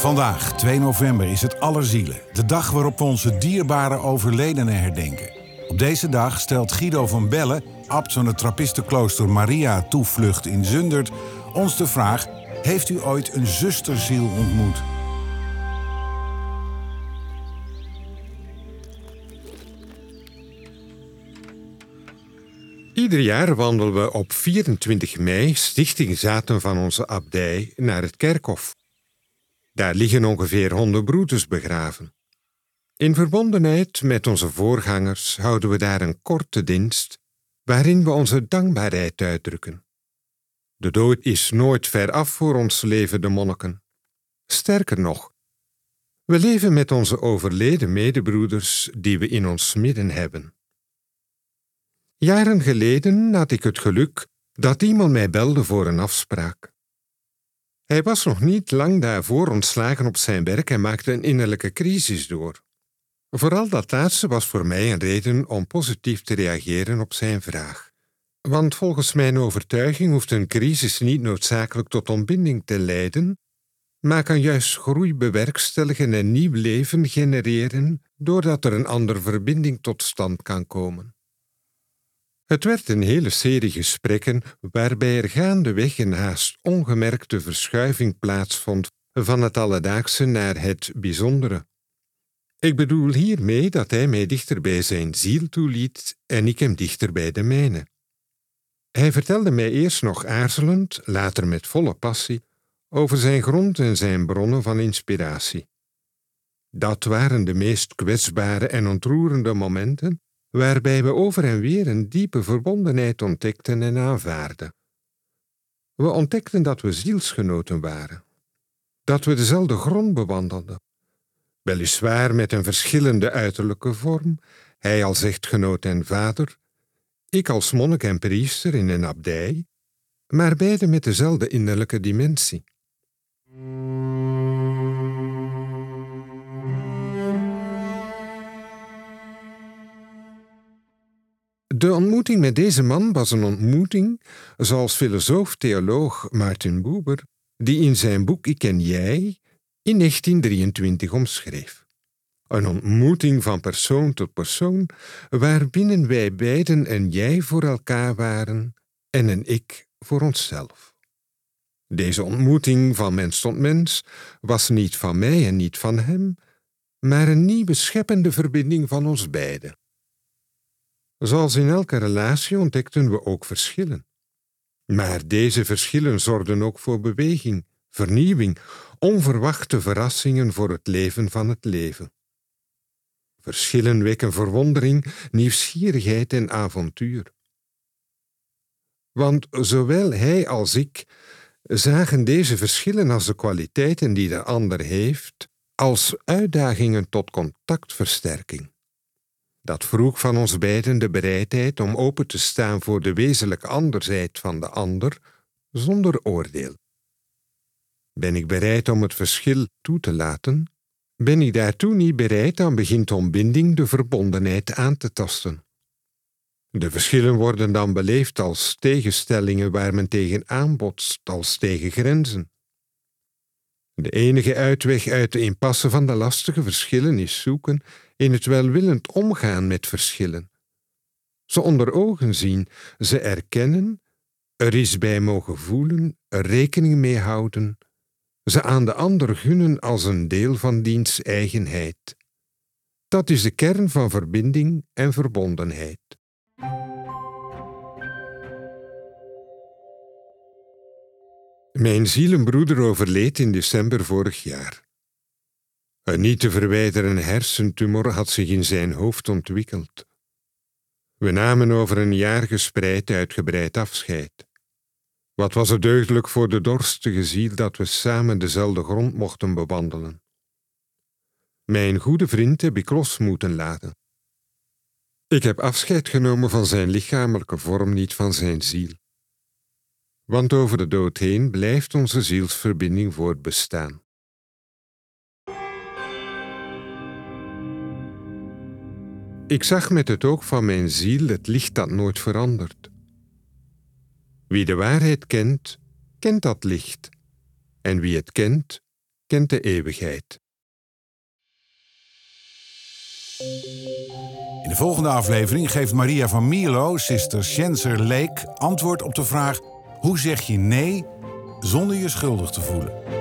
Vandaag, 2 november, is het Allerzielen. De dag waarop we onze dierbare overledenen herdenken. Op deze dag stelt Guido van Bellen, abt van het trappistenklooster Maria Toevlucht in Zundert, ons de vraag: Heeft u ooit een zusterziel ontmoet? Ieder jaar wandelen we op 24 mei, stichting zaten van onze abdij, naar het kerkhof. Daar liggen ongeveer honderd broeders begraven. In verbondenheid met onze voorgangers houden we daar een korte dienst, waarin we onze dankbaarheid uitdrukken. De dood is nooit ver af voor ons levende monniken. Sterker nog, we leven met onze overleden medebroeders die we in ons midden hebben. Jaren geleden had ik het geluk dat iemand mij belde voor een afspraak. Hij was nog niet lang daarvoor ontslagen op zijn werk en maakte een innerlijke crisis door. Vooral dat laatste was voor mij een reden om positief te reageren op zijn vraag. Want volgens mijn overtuiging hoeft een crisis niet noodzakelijk tot ontbinding te leiden, maar kan juist groei bewerkstelligen en nieuw leven genereren doordat er een andere verbinding tot stand kan komen. Het werd een hele serie gesprekken waarbij er gaandeweg een haast ongemerkte verschuiving plaatsvond van het alledaagse naar het bijzondere. Ik bedoel hiermee dat hij mij dichter bij zijn ziel toeliet en ik hem dichter bij de mijne. Hij vertelde mij eerst nog aarzelend, later met volle passie, over zijn grond en zijn bronnen van inspiratie. Dat waren de meest kwetsbare en ontroerende momenten waarbij we over en weer een diepe verbondenheid ontdekten en aanvaarden. We ontdekten dat we zielsgenoten waren, dat we dezelfde grond bewandelden, weliswaar met een verschillende uiterlijke vorm, hij als echtgenoot en vader, ik als monnik en priester in een abdij, maar beide met dezelfde innerlijke dimensie. De ontmoeting met deze man was een ontmoeting, zoals filosoof-theoloog Maarten Buber, die in zijn boek Ik en Jij in 1923 omschreef. Een ontmoeting van persoon tot persoon, waarbinnen wij beiden een jij voor elkaar waren en een ik voor onszelf. Deze ontmoeting van mens tot mens was niet van mij en niet van hem, maar een nieuwe scheppende verbinding van ons beiden. Zoals in elke relatie ontdekten we ook verschillen. Maar deze verschillen zorgden ook voor beweging, vernieuwing, onverwachte verrassingen voor het leven van het leven. Verschillen wekken verwondering, nieuwsgierigheid en avontuur. Want zowel hij als ik zagen deze verschillen als de kwaliteiten die de ander heeft, als uitdagingen tot contactversterking. Dat vroeg van ons beiden de bereidheid om open te staan voor de wezenlijke andersheid van de ander, zonder oordeel. Ben ik bereid om het verschil toe te laten? Ben ik daartoe niet bereid, dan begint ontbinding de verbondenheid aan te tasten. De verschillen worden dan beleefd als tegenstellingen waar men tegen aanbotst, als tegen grenzen. De enige uitweg uit de impasse van de lastige verschillen is zoeken in het welwillend omgaan met verschillen. Ze onder ogen zien, ze erkennen, er is bij mogen voelen, er rekening mee houden, ze aan de ander gunnen als een deel van diens eigenheid. Dat is de kern van verbinding en verbondenheid. Mijn zielenbroeder overleed in december vorig jaar. Een niet te verwijderen hersentumor had zich in zijn hoofd ontwikkeld. We namen over een jaar gespreid uitgebreid afscheid. Wat was het deugdelijk voor de dorstige ziel dat we samen dezelfde grond mochten bewandelen. Mijn goede vriend heb ik los moeten laten. Ik heb afscheid genomen van zijn lichamelijke vorm, niet van zijn ziel. Want over de dood heen blijft onze zielsverbinding voortbestaan. Ik zag met het oog van mijn ziel het licht dat nooit verandert. Wie de waarheid kent, kent dat licht. En wie het kent, kent de eeuwigheid. In de volgende aflevering geeft Maria van Mierlo, zuster Schenser Leek, antwoord op de vraag: hoe zeg je nee zonder je schuldig te voelen?